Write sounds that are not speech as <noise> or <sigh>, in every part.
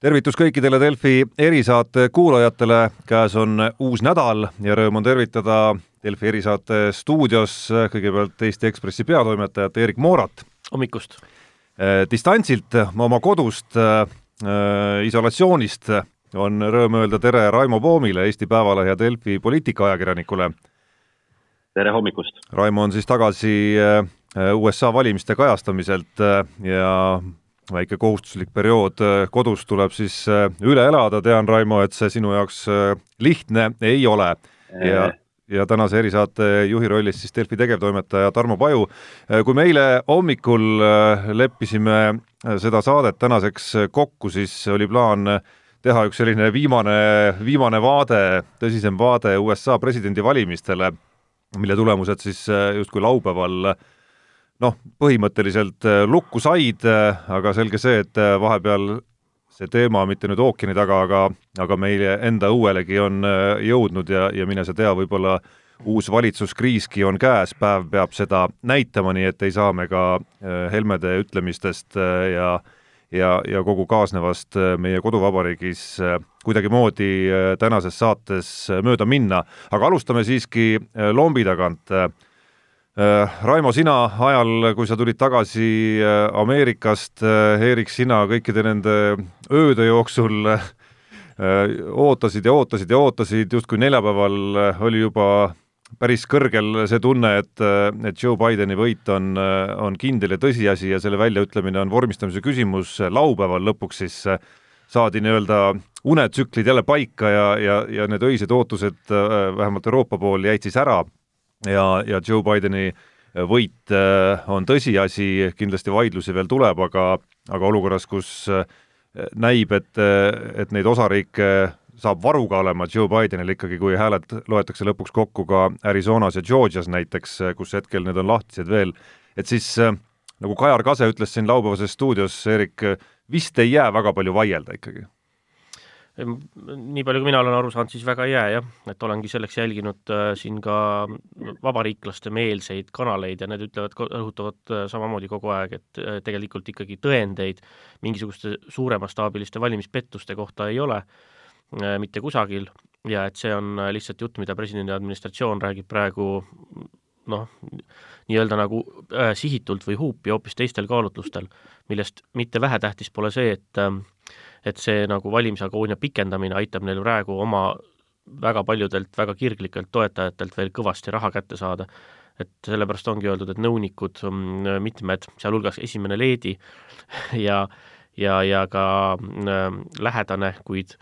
tervitus kõikidele Delfi erisaate kuulajatele, käes on uus nädal ja rõõm on tervitada Delfi erisaate stuudios kõigepealt Eesti Ekspressi peatoimetajat Erik Moorat. hommikust! Eh, distantsilt oma kodust äh,, isolatsioonist on rõõm öelda tere Raimo Poomile, Eesti Päevalehe ja Delfi poliitikaajakirjanikule. tere hommikust! Raimo on siis tagasi USA valimiste kajastamiselt ja väike kohustuslik periood äh, kodus tuleb siis äh, üle elada, tean, Raimo, et see sinu jaoks äh, lihtne ei ole ja ja tänase erisaate juhi rollis siis Delfi tegevtoimetaja Tarmo Paju. kui me eile hommikul leppisime seda saadet tänaseks kokku, siis oli plaan teha üks selline viimane, viimane vaade, tõsisem vaade USA presidendivalimistele, mille tulemused siis justkui laupäeval äh, noh, põhimõtteliselt äh, lukku said, äh, aga selge see, et äh, vahepeal see teema mitte nüüd ookeani taga, aga, aga meie enda õuelegi on jõudnud ja, ja mine sa tea, võib-olla uus valitsuskriiski on käes, päev peab seda näitama, nii et ei saa me ka Helmede ütlemistest ja ja, ja kogu kaasnevast meie koduvabariigis kuidagimoodi tänases saates mööda minna, aga alustame siiski lombi tagant Raimo, sina ajal, kui sa tulid tagasi äh, Ameerikast, äh, Eerik, sina kõikide nende ööde jooksul ootasid ja ootasid ja ootasid, justkui neljapäeval oli juba päris kõrgel see tunne, et, et Joe Bideni võit on, on kindel ja tõsiasi ja selle väljaütlemine on vormistamise küsimus, laupäeval lõpuks siis saadi nii-öelda unetsüklid jälle paika ja, ja, ja need öised ootused vähemalt Euroopa pool jäid siis ära ja, ja Joe Bideni äh, võit äh, on tõsiasi, kindlasti vaidlusi veel tuleb, aga, aga olukorras, kus äh, näib, et, et neid osariike saab varuga olema Joe Bidenil ikkagi, kui hääled loetakse lõpuks kokku ka Arizonas ja Georgias näiteks, kus hetkel need on lahtised veel, et siis nagu Kajar Kase ütles siin laupäevases stuudios, Erik, vist ei jää väga palju vaielda ikkagi nii palju, kui mina olen aru saanud, siis väga ei jää jah, et olengi selleks jälginud äh, siin ka vabariiklaste meelseid kanaleid ja need ütlevad, rõhutavad äh, samamoodi kogu aeg, et äh, tegelikult ikkagi tõendeid mingisuguste suuremastaabiliste valimispettuste kohta ei ole äh, mitte kusagil. Ja et see on äh, lihtsalt jutt, mida presidendi administratsioon räägib praegu noh, nii-öelda nagu äh, sihitult või huupi hoopis teistel kaalutlustel, millest mitte vähetähtis pole see, et äh, et see nagu valimisagoonia pikendamine aitab neil praegu oma väga paljudelt väga kirglikelt toetajatelt veel kõvasti raha kätte saada. et sellepärast ongi öeldud, et nõunikud, mm, mitmed, sealhulgas esimene leedi <laughs> ja, ja, ja ka äh, lähedane, kuid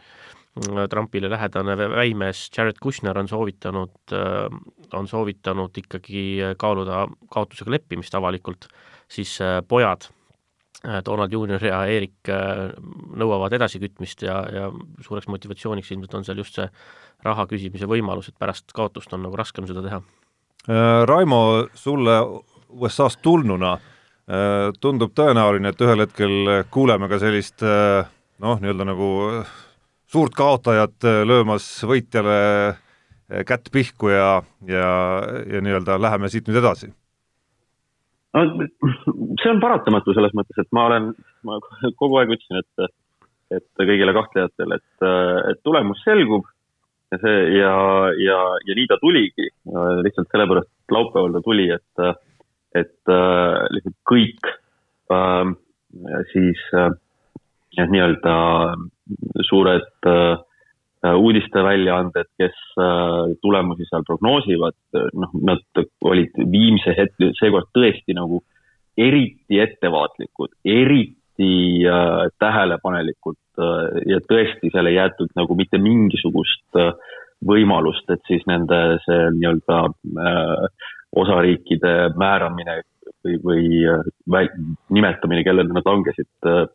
mm, Trumpile lähedane väimees Jared Kushner on soovitanud, äh, on soovitanud ikkagi kaaluda kaotusega leppimist avalikult, siis äh, pojad Äh, Donald Juunior ja Eerik äh, nõuavad edasikütmist ja, ja suureks motivatsiooniks ilmselt on seal just see raha küsimise võimalus, et pärast kaotust on nagu raskem seda teha. Äh, Raimo, sulle USA-st tulnuna tundub tõenäoline, et ühel hetkel kuuleme ka sellist noh, nii-öelda nagu suurt kaotajat löömas võitjale kätt pihku ja, ja, ja nii-öelda läheme siit nüüd edasi <laughs> see on paratamatu selles mõttes, et ma olen, ma kogu aeg ütlesin, et, et kõigile kahtlejatele, et, et tulemus selgub ja see ja, ja, ja nii ta tuligi. lihtsalt sellepärast, et laupäeval ta tuli, et, et lihtsalt kõik äh, siis äh, nii-öelda suured äh, uudisteväljaanded, kes äh, tulemusi seal prognoosivad, äh, noh, nad olid viimse hetke, seekord tõesti nagu eriti ettevaatlikud, eriti äh, tähelepanelikud äh, ja tõesti seal ei jäetud nagu mitte mingisugust äh, võimalust, et siis nende see nii-öelda äh, osariikide määramine või, või äh, nimetamine, kellele nad langesid äh,,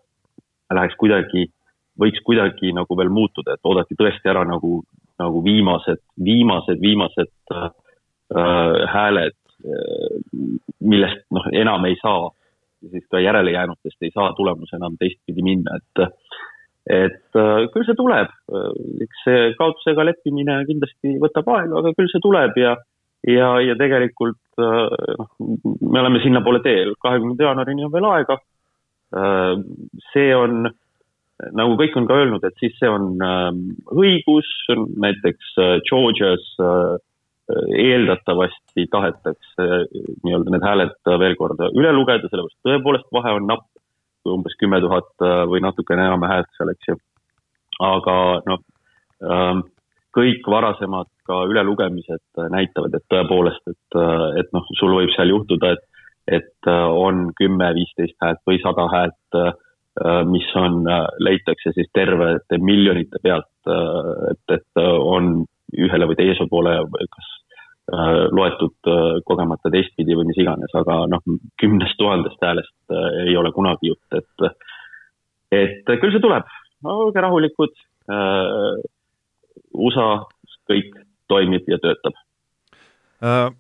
läheks kuidagi äh, võiks kuidagi nagu veel muutuda, et oodati tõesti ära nagu, nagu viimased, viimased, viimased äh, äh, hääled äh,, millest noh, enam ei saa, siis ka järelejäänutest ei saa tulemus enam teistpidi minna, et et äh, küll see tuleb, eks see kaotusega leppimine kindlasti võtab aega, aga küll see tuleb ja ja, ja tegelikult äh, noh, me oleme sinnapoole teel, kahekümnenda jaanuarini on veel aega. Äh, see on nagu kõik on ka öelnud, et siis see on õigus, näiteks Georgias eeldatavasti tahetakse nii-öelda need hääled veel kord üle lugeda, sellepärast tõepoolest vahe on napp, umbes kümme tuhat või natukene enam häält seal, eks ju. aga noh, kõik varasemad ka ülelugemised näitavad, et tõepoolest, et, et noh, sul võib seal juhtuda, et, et on kümme, viisteist häält või sada häält, mis on, leitakse siis tervete miljonite pealt, et, et on ühele või teise poole kas loetud kogemata teistpidi või mis iganes, aga noh, kümnest tuhandest häälest ei ole kunagi jutt, et, et küll see tuleb, olge rahulikud USA kõik toimib ja töötab äh,.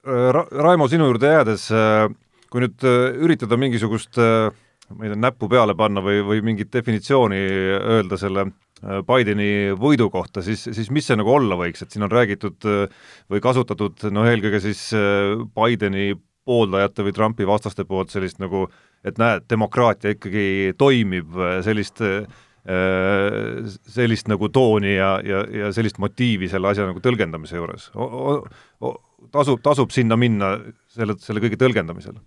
Ra Raimo, sinu juurde jäädes, äh, kui nüüd äh, üritada mingisugust äh, ma ei tea, näppu peale panna või, või mingit definitsiooni öelda selle Bideni võidu kohta, siis, siis mis see nagu olla võiks, et siin on räägitud või kasutatud noh, eelkõige siis Bideni pooldajate või Trumpi vastaste poolt sellist nagu, et näed, demokraatia ikkagi toimib, sellist äh, Äh, sellist nagu tooni ja, ja, ja sellist motiivi selle asja nagu tõlgendamise juures. tasub, tasub sinna minna selle, selle kõige tõlgendamisel?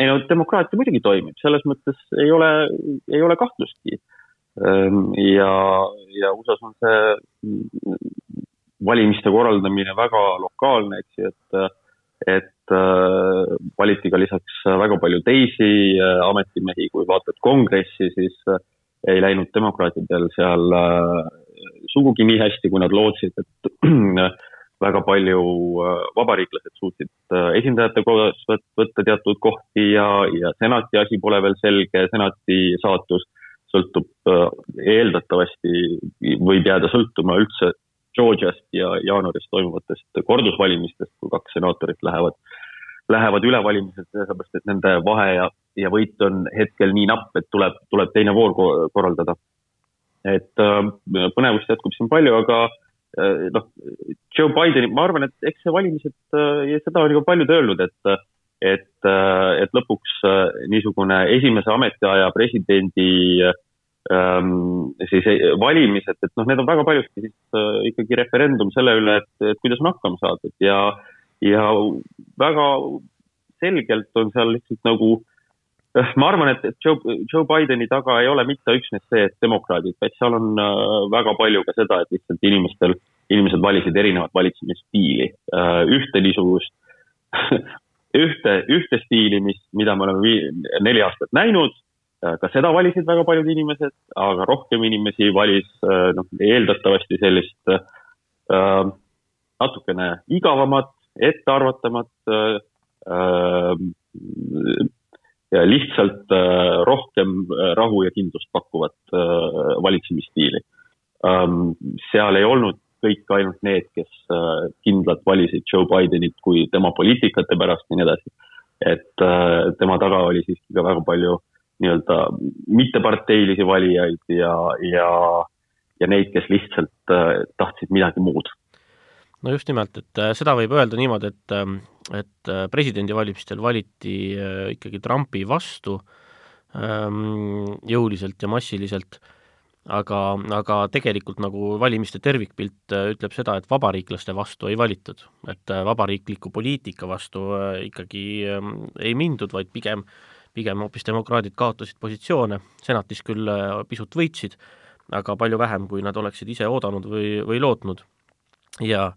Ei no demokraatia muidugi toimib, selles mõttes ei ole, ei ole kahtlustki. Ehm, ja, ja USA-s on see valimiste korraldamine väga lokaalne, eks ju, et, et Äh, valiti ka lisaks väga palju teisi äh, ametimehi, kui vaatad kongressi, siis äh, ei läinud demokraatidel seal sugugi nii hästi, kui nad lootsid, et <clears throat> väga palju vabariiklased suutsid esindajate kodas võtta teatud kohti ja, ja senati asi pole veel selge, senati saatus sõltub eeldatavasti, võib jääda sõltuma üldse Georgiast ja jaanuaris toimuvatest kordusvalimistest, kui kaks senaatorit lähevad, lähevad ülevalimised, sellepärast et nende vahe ja, ja võit on hetkel nii napp, et tuleb, tuleb teine voor korraldada. et äh, põnevust jätkub siin palju, aga äh, noh, Joe Bideni, ma arvan, et eks see valimised äh, ja seda on juba paljud öelnud, et et, et lõpuks niisugune esimese ametiaja presidendi äh, ähm, siis valimised, et noh, need on väga paljuski siis äh, ikkagi referendum selle üle, et, et kuidas on hakkama saadud. Ja, ja väga selgelt on seal lihtsalt nagu äh, ma arvan, et, Joe, Joe Bideni taga ei ole mitte üksnes see, et demokraadid, vaid seal on äh, väga palju ka seda, et lihtsalt inimestel, inimesed valisid erinevat valitsemisstiili äh,. ühte niisugust <laughs> ühte, ühte stiili, mis, mida me oleme neli aastat näinud Äh, ka seda valisid väga paljud inimesed, aga rohkem inimesi valis noh, eeldatavasti sellist natukene igavamat, ettearvatamat ja lihtsalt äh, rohkem rahu ja kindlust pakkuvat äh, valitsemisstiili ähm,. seal ei olnud kõik ainult need, kes äh, kindlalt valisid Joe Bidenit kui tema poliitikate pärast ja nii edasi. et äh, tema taga oli siiski ka väga palju äh, nii-öelda mitteparteilisi valijaid ja, ja, ja neid, kes lihtsalt äh, tahtsid midagi muud. no just nimelt, et äh, seda võib öelda niimoodi, et, ähm, et äh, presidendivalimistel valiti ikkagi Trumpi vastu ähm, jõuliselt ja massiliselt, aga, aga tegelikult nagu valimiste tervikpilt ütleb seda, et vabariiklaste vastu ei valitud. et vabariikliku poliitika vastu ikkagi ähm, ei mindud, vaid pigem äh, pigem hoopis demokraadid kaotasid positsioone, senatis küll äh, pisut võitsid, aga palju vähem, kui nad oleksid ise oodanud või, või lootnud. ja,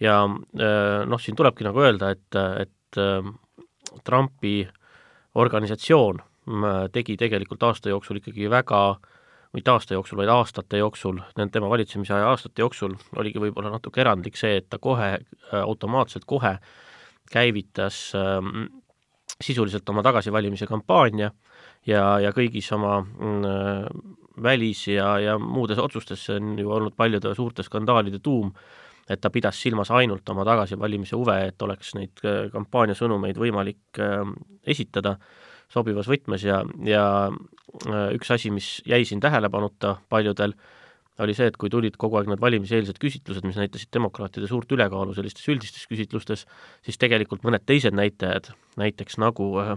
ja äh, noh, siin tulebki nagu öelda, et, et äh, Trumpi organisatsioon tegi tegelikult aasta jooksul ikkagi väga mitte aasta jooksul, vaid aastate jooksul, tema valitsemisaja aastate jooksul oligi võib-olla natuke erandlik see, et ta kohe, automaatselt kohe käivitas sisuliselt oma tagasivalimise kampaania ja, ja kõigis oma mm, välis- ja, ja muudes otsustes, see on ju olnud paljude suurte skandaalide tuum, et ta pidas silmas ainult oma tagasivalimise huve, et oleks neid äh, kampaaniasõnumeid võimalik äh, esitada sobivas võtmes ja, ja äh, üks asi, mis jäi siin tähelepanuta paljudel, oli see, et kui tulid kogu aeg need valimiseelsed küsitlused, mis näitasid demokraatide suurt ülekaalu sellistes üldistes küsitlustes, siis tegelikult mõned teised näitajad, näiteks nagu äh,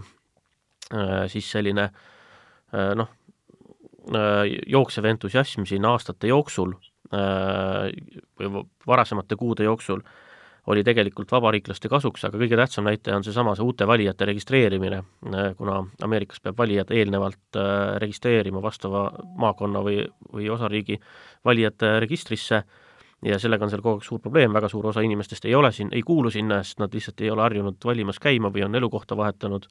äh, siis selline äh, noh, jooksev entusiasm siin aastate jooksul või varasemate kuude jooksul oli tegelikult vabariiklaste kasuks, aga kõige tähtsam näitaja on seesama, see uute valijate registreerimine, kuna Ameerikas peab valijad eelnevalt registreerima vastava maakonna või, või osariigi valijate registrisse ja sellega on seal kogu aeg suur probleem, väga suur osa inimestest ei ole siin, ei kuulu sinna, sest nad lihtsalt ei ole harjunud valimas käima või on elukohta vahetanud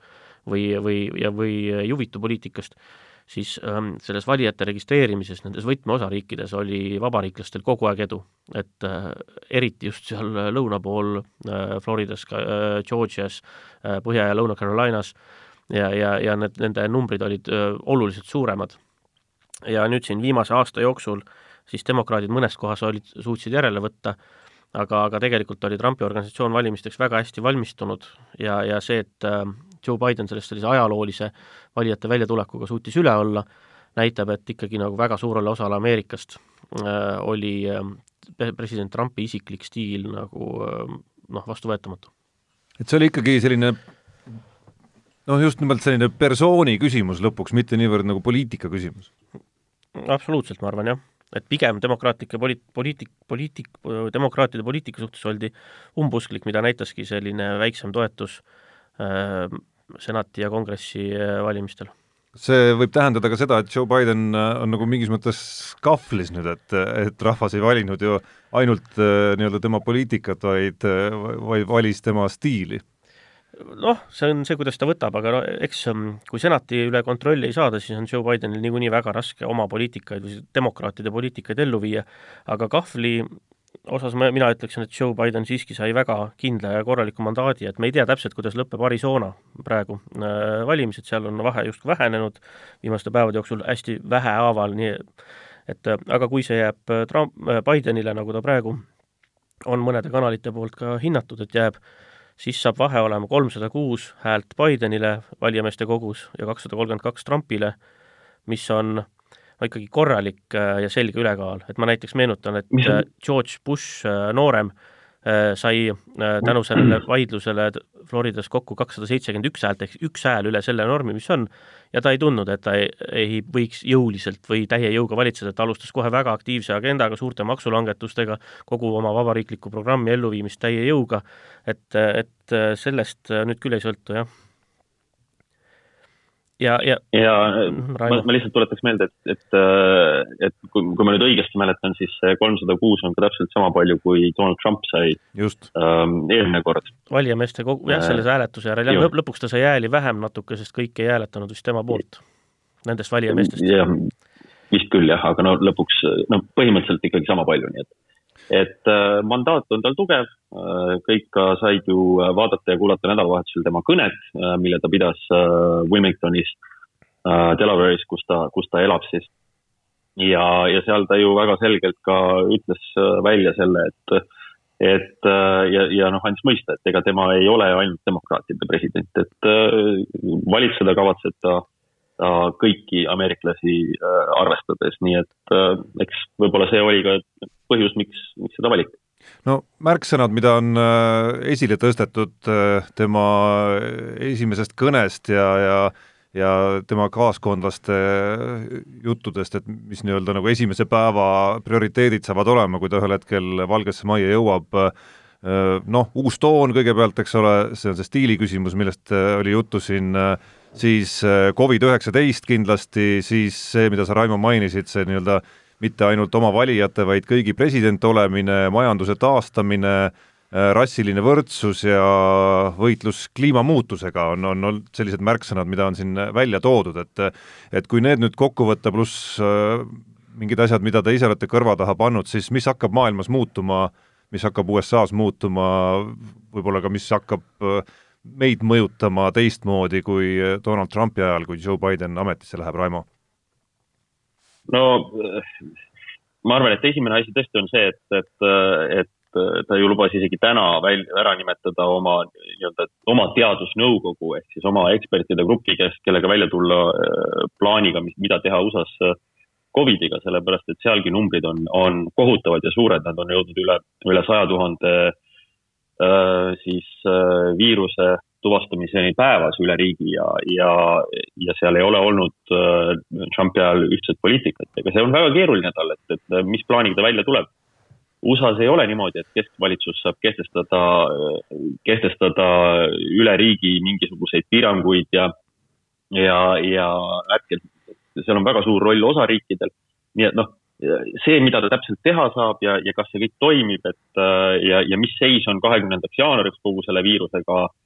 või, või, ja, või ei huvitu poliitikast, siis ähm, selles valijate registreerimises nendes võtmeosariikides oli vabariiklastel kogu aeg edu. et äh, eriti just seal lõuna pool äh, Floridas äh,, Georgias äh,, Põhja- ja Lõuna-Carolinas ja, ja, ja need, nende numbrid olid äh, oluliselt suuremad. ja nüüd siin viimase aasta jooksul äh, siis demokraadid mõnes kohas olid, suutsid järele võtta, aga, aga tegelikult oli Trumpi organisatsioon valimisteks väga hästi valmistunud ja, ja see, et äh, Joe Biden sellest sellise ajaloolise valijate väljatulekuga suutis üle olla, näitab, et ikkagi nagu väga suurele osale Ameerikast äh, oli äh, president Trumpi isiklik stiil nagu äh, noh, vastuvõetamatu. et see oli ikkagi selline noh, just nimelt selline persooni küsimus lõpuks, mitte niivõrd nagu poliitika küsimus? absoluutselt, ma arvan, jah et pigem demokraatlike poli-, poliitik, poliitik, demokraatide poliitika suhtes oldi umbusklik, mida näitaski selline väiksem toetus äh, senati ja kongressi äh, valimistel. see võib tähendada ka seda, et Joe Biden äh, on nagu mingis mõttes kahvlis nüüd, et, et rahvas ei valinud ju ainult äh, nii-öelda tema poliitikat, vaid, vaid valis tema stiili noh, see on see, kuidas ta võtab, aga no eks ähm, kui senati üle kontrolli ei saada, siis on Joe Bidenil niikuinii väga raske oma poliitikaid või demokraatide poliitikaid ellu viia, aga kahvli osas ma, mina ütleksin, et Joe Biden siiski sai väga kindla ja korraliku mandaadi, et me ei tea täpselt, kuidas lõpeb Arizona praegu äh, valimised, seal on vahe justkui vähenenud viimaste päevade jooksul hästi vähehaaval, nii et äh, aga kui see jääb äh, Trump, Bidenile, nagu ta praegu on mõnede kanalite poolt ka hinnatud, et jääb siis saab vahe olema kolmsada kuus häält Bidenile valijameeste kogus ja kakssada kolmkümmend kaks Trumpile, mis on no ikkagi korralik äh, ja selge ülekaal, et ma näiteks meenutan, et äh, George Bush äh, noorem sai tänu sellele vaidlusele Floridas kokku kakssada seitsekümmend üks häält, ehk üks hääl üle selle normi, mis on, ja ta ei tundnud, et ta ei, ei võiks jõuliselt või täie jõuga valitseda, ta alustas kohe väga aktiivse agendaga, suurte maksulangetustega, kogu oma vabariiklikku programmi elluviimist täie jõuga, et, et sellest nüüd küll ei sõltu, jah ja, ja, ja mhm, ma, ma lihtsalt tuletaks meelde, et, et, äh, et kui, kui ma nüüd õigesti mäletan, siis see kolmsada kuus on ka täpselt sama palju, kui Donald Trump sai Just. ähm, eelmine kord. valijameeste kogu, jah, selles äh, hääletuse järel, jah, lõpuks ta sai hääli vähem natuke, sest kõik ei hääletanud vist tema poolt, nendest valijameestest. jah, vist küll jah, aga no lõpuks, no põhimõtteliselt ikkagi sama palju, nii et et äh, mandaat on tal tugev äh,, kõik ka said ju äh, vaadata ja kuulata nädalavahetusel tema kõnet mille ta pidas Wilmingtonis Delaware'is, kus ta, kus ta elab siis. ja, ja seal ta ju väga selgelt ka ütles välja selle, et, et ja, ja noh, andis mõista, et ega tema ei ole ainult demokraatide president, et valitseda kavatseb ta ta kõiki ameeriklasi arvestades, nii et eks võib-olla see oli ka põhjus, miks, miks seda valiti. No märksõnad, mida on äh, esile tõstetud tema esimesest kõnest ja, ja ja tema kaaskondlaste juttudest, et mis nii-öelda nagu esimese päeva prioriteedid saavad olema, kui ta ühel hetkel Valgesse Majja jõuab, noh, uus toon kõigepealt, eks ole, see on see stiili küsimus, millest oli juttu siin äh, siis äh, Covid-19 kindlasti, siis see, mida sa, Raimo, mainisid, see nii-öelda mitte ainult oma valijate, vaid kõigi president olemine, majanduse taastamine, äh, rassiline võrdsus ja võitlus kliimamuutusega on, on olnud sellised märksõnad, mida on siin välja toodud, et et kui need nüüd kokku võtta, pluss äh, mingid asjad, mida te ise olete kõrva taha pannud, siis mis hakkab maailmas muutuma, mis hakkab USA-s muutuma, võib-olla ka mis hakkab äh, meid mõjutama teistmoodi kui Donald Trumpi ajal, kui Joe Biden ametisse läheb, Raimo? No ma arvan, et esimene asi tõesti on see, et, et, et ta ju lubas isegi täna välja, ära nimetada oma nii-öelda, oma teadusnõukogu ehk siis oma ekspertide grupi, kes, kellega välja tulla äh, plaaniga, mida teha USA-s äh, Covidiga, sellepärast et sealgi numbrid on, on kohutavad ja suured, nad on jõudnud üle, üle saja tuhande Äh, siis viiruse tuvastamiseni päevas üle riigi ja, ja, ja seal ei ole olnud äh, Trumpi ajal ühtset poliitikat, ega see on väga keeruline talle, et, et mis plaaniga ta välja tuleb. USA-s ei ole niimoodi, et keskvalitsus saab kehtestada, kehtestada üle riigi mingisuguseid piiranguid ja, ja, ja hetkel seal on väga suur roll osariikidel. nii et noh, see, mida ta täpselt teha saab ja, ja kas see kõik toimib, et ja, ja mis seis on kahekümnendaks jaanuariks kogu selle viirusega Äh,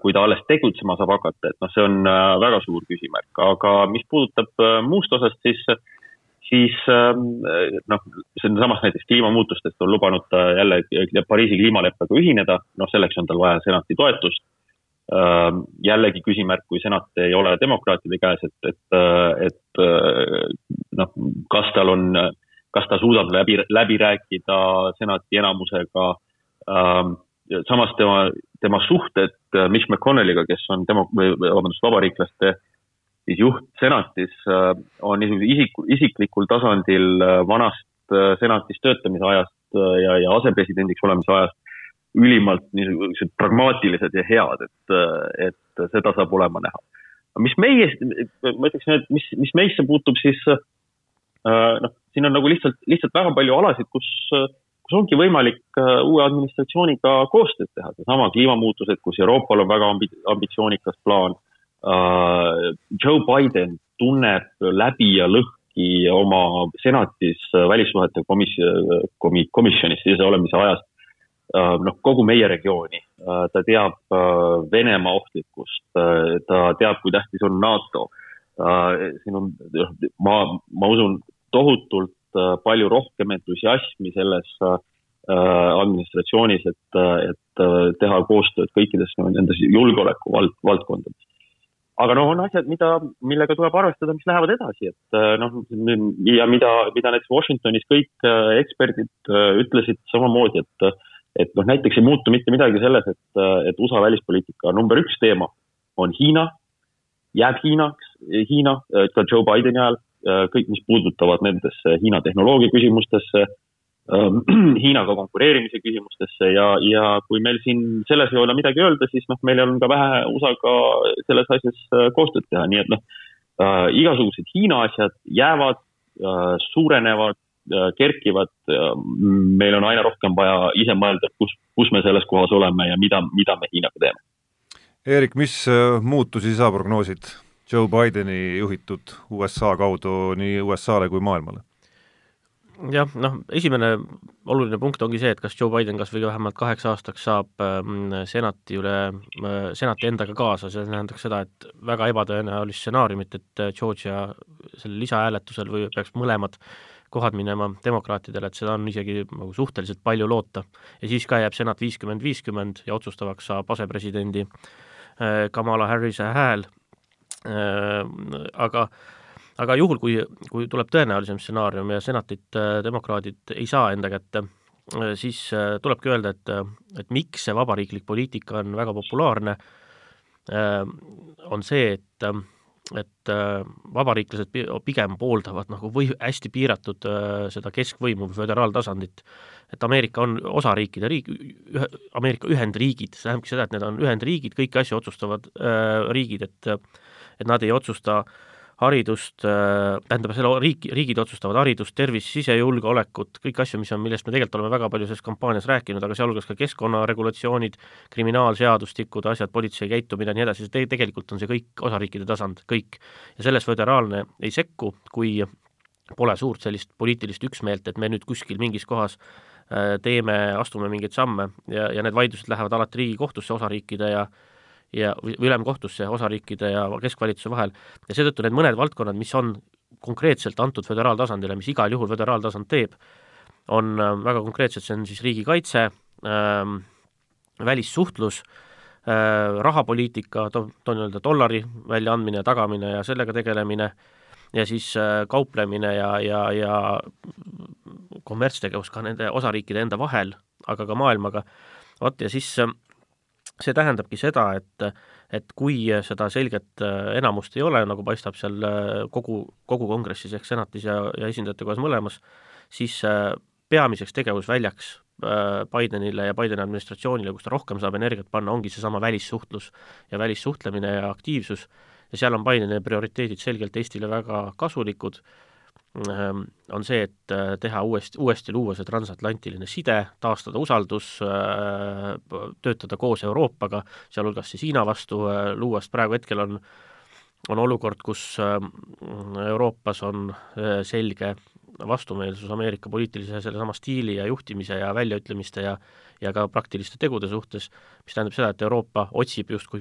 kui ta alles tegutsema saab hakata, et noh, see on äh, väga suur küsimärk, aga mis puudutab äh, muust osast, siis, siis ähm, noh, siinsamas näiteks kliimamuutustest on lubanud ta jälle Pariisi kliimaleppega ühineda, noh, selleks on tal vaja senati toetust. Ähm, jällegi küsimärk, kui senat ei ole demokraatide käes, et, et, et noh, kas tal on, kas ta suudab läbi, läbi rääkida senati enamusega ähm, samas tema, tema suhted äh, Mitch McConnelliga, kes on demo-, vabandust, vabariiklaste siis juht senatis, äh, on niisugune isik, isiklikul tasandil äh, vanast senatis töötamise ajast ja, ja asepresidendiks olemise ajast ülimalt niisugused pragmaatilised ja head, et, et seda saab olema näha. mis meie, ma ütleksin, et mis, mis meisse puutub, siis noh, siin on nagu lihtsalt, lihtsalt väga palju alasid, kus kus ongi võimalik äh, uue administratsiooniga koostööd teha, seesama kliimamuutused, kus Euroopal on väga ambi-, ambitsioonikas plaan. Äh, Joe Biden tunneb läbi ja lõhki oma senatis äh, välissuhete komis-, komi-, komisjonis sees olemise ajast noh, kogu meie regiooni. ta teab Venemaa ohtlikkust, ta teab, kui tähtis on NATO. siin on, ma, ma usun tohutult palju rohkem entusiasmi selles äh, administratsioonis, et, et äh, teha koostööd kõikides nendes julgeoleku vald, valdkondades. aga noh, on asjad, mida, millega tuleb arvestada, mis lähevad edasi, et noh, ja mida, mida näiteks Washingtonis kõik eksperdid ütlesid samamoodi, et et noh, näiteks ei muutu mitte midagi selles, et, et USA välispoliitika number üks teema on Hiina, jääb Hiinaks, Hiina ka Joe Bideni ajal Äh, kõik, mis puudutavad nendesse Hiina tehnoloogia küsimustesse, ähm, <clears throat> Hiinaga konkureerimise küsimustesse ja, ja kui meil siin selles ei ole midagi öelda, siis noh, meil on ka vähe USA-ga selles asjas äh, koostööd teha, nii et noh äh,, igasugused Hiina asjad jäävad äh,, suurenevad äh,, kerkivad äh,, meil on aina rohkem vaja ise mõelda, kus, kus me selles kohas oleme ja mida, mida me Hiinaga teeme. Eerik, mis muutusi sa prognoosid? Joe Bideni juhitud USA kaudu nii USA-le kui maailmale? jah, noh, esimene oluline punkt ongi see, et kas Joe Biden kas või vähemalt kaheks aastaks saab ähm, senati üle äh,, senati endaga kaasa, see tähendaks seda, et väga ebatõenäolist stsenaariumit, et äh, Georgia sellel lisahääletusel või peaks mõlemad kohad minema demokraatidele, et seda on isegi nagu suhteliselt palju loota. ja siis ka jääb senat viiskümmend, viiskümmend ja otsustavaks saab asepresidendi äh, Kamala Harrise hääl aga aga juhul, kui, kui tuleb tõenäolisem stsenaarium ja senatit äh, demokraadid ei saa enda kätte, äh, siis tulebki öelda, et, et miks see vabariiklik poliitika on väga populaarne, on see, et et vabariiklased pigem pooldavad nagu või hästi piiratud seda keskvõimu või föderaaltasandit. et Ameerika on osariikide riik, ühe, Ameerika Ühendriigid, see tähendabki seda, et need on Ühendriigid, kõiki asju otsustavad äh, riigid, et et nad ei otsusta haridust, äh, tähendab, selle riik, riigid otsustavad haridust, tervist, sisejulgeolekut, kõiki asju, mis on, millest me tegelikult oleme väga palju selles kampaanias rääkinud, aga sealhulgas ka keskkonnaregulatsioonid, kriminaalseadustikud, asjad, politsei käitumine ja nii edasi, see tegelikult on see kõik osariikide tasand, kõik. ja selles föderaalne ei sekku, kui pole suurt sellist poliitilist üksmeelt, et me nüüd kuskil mingis kohas äh, teeme, astume mingeid samme ja, ja need vaidlused lähevad alati Riigikohtusse osariikide ja ja, või ülemkohtusse osariikide ja keskvalitsuse vahel. Ja seetõttu need mõned valdkonnad, mis on konkreetselt antud föderaaltasandile, mis igal juhul föderaaltasand teeb, on äh, väga konkreetsed, see on siis riigikaitse ähm,, välissuhtlus äh,, rahapoliitika, to-, toon nii-öelda dollari väljaandmine ja tagamine ja sellega tegelemine, ja siis äh, kauplemine ja, ja, ja kommertstegevus ka nende osariikide enda vahel, aga ka maailmaga, vot ja siis äh, see tähendabki seda, et et kui seda selget äh, enamust ei ole, nagu paistab seal äh, kogu, kogu kongressis ehk senatis ja, ja esindajate kojas mõlemas, siis äh, peamiseks tegevusväljaks Bidenile ja Bideni administratsioonile, kus ta rohkem saab energiat panna, ongi seesama välissuhtlus ja välissuhtlemine ja aktiivsus, ja seal on Bideni prioriteedid selgelt Eestile väga kasulikud, on see, et teha uuesti, uuesti luua see transatlantiline side, taastada usaldus, töötada koos Euroopaga, sealhulgas siis Hiina vastu, luua, sest praegu hetkel on on olukord, kus Euroopas on selge vastumeelsus Ameerika poliitilise sellesama stiili ja juhtimise ja väljaütlemiste ja ja ka praktiliste tegude suhtes, mis tähendab seda, et Euroopa otsib justkui,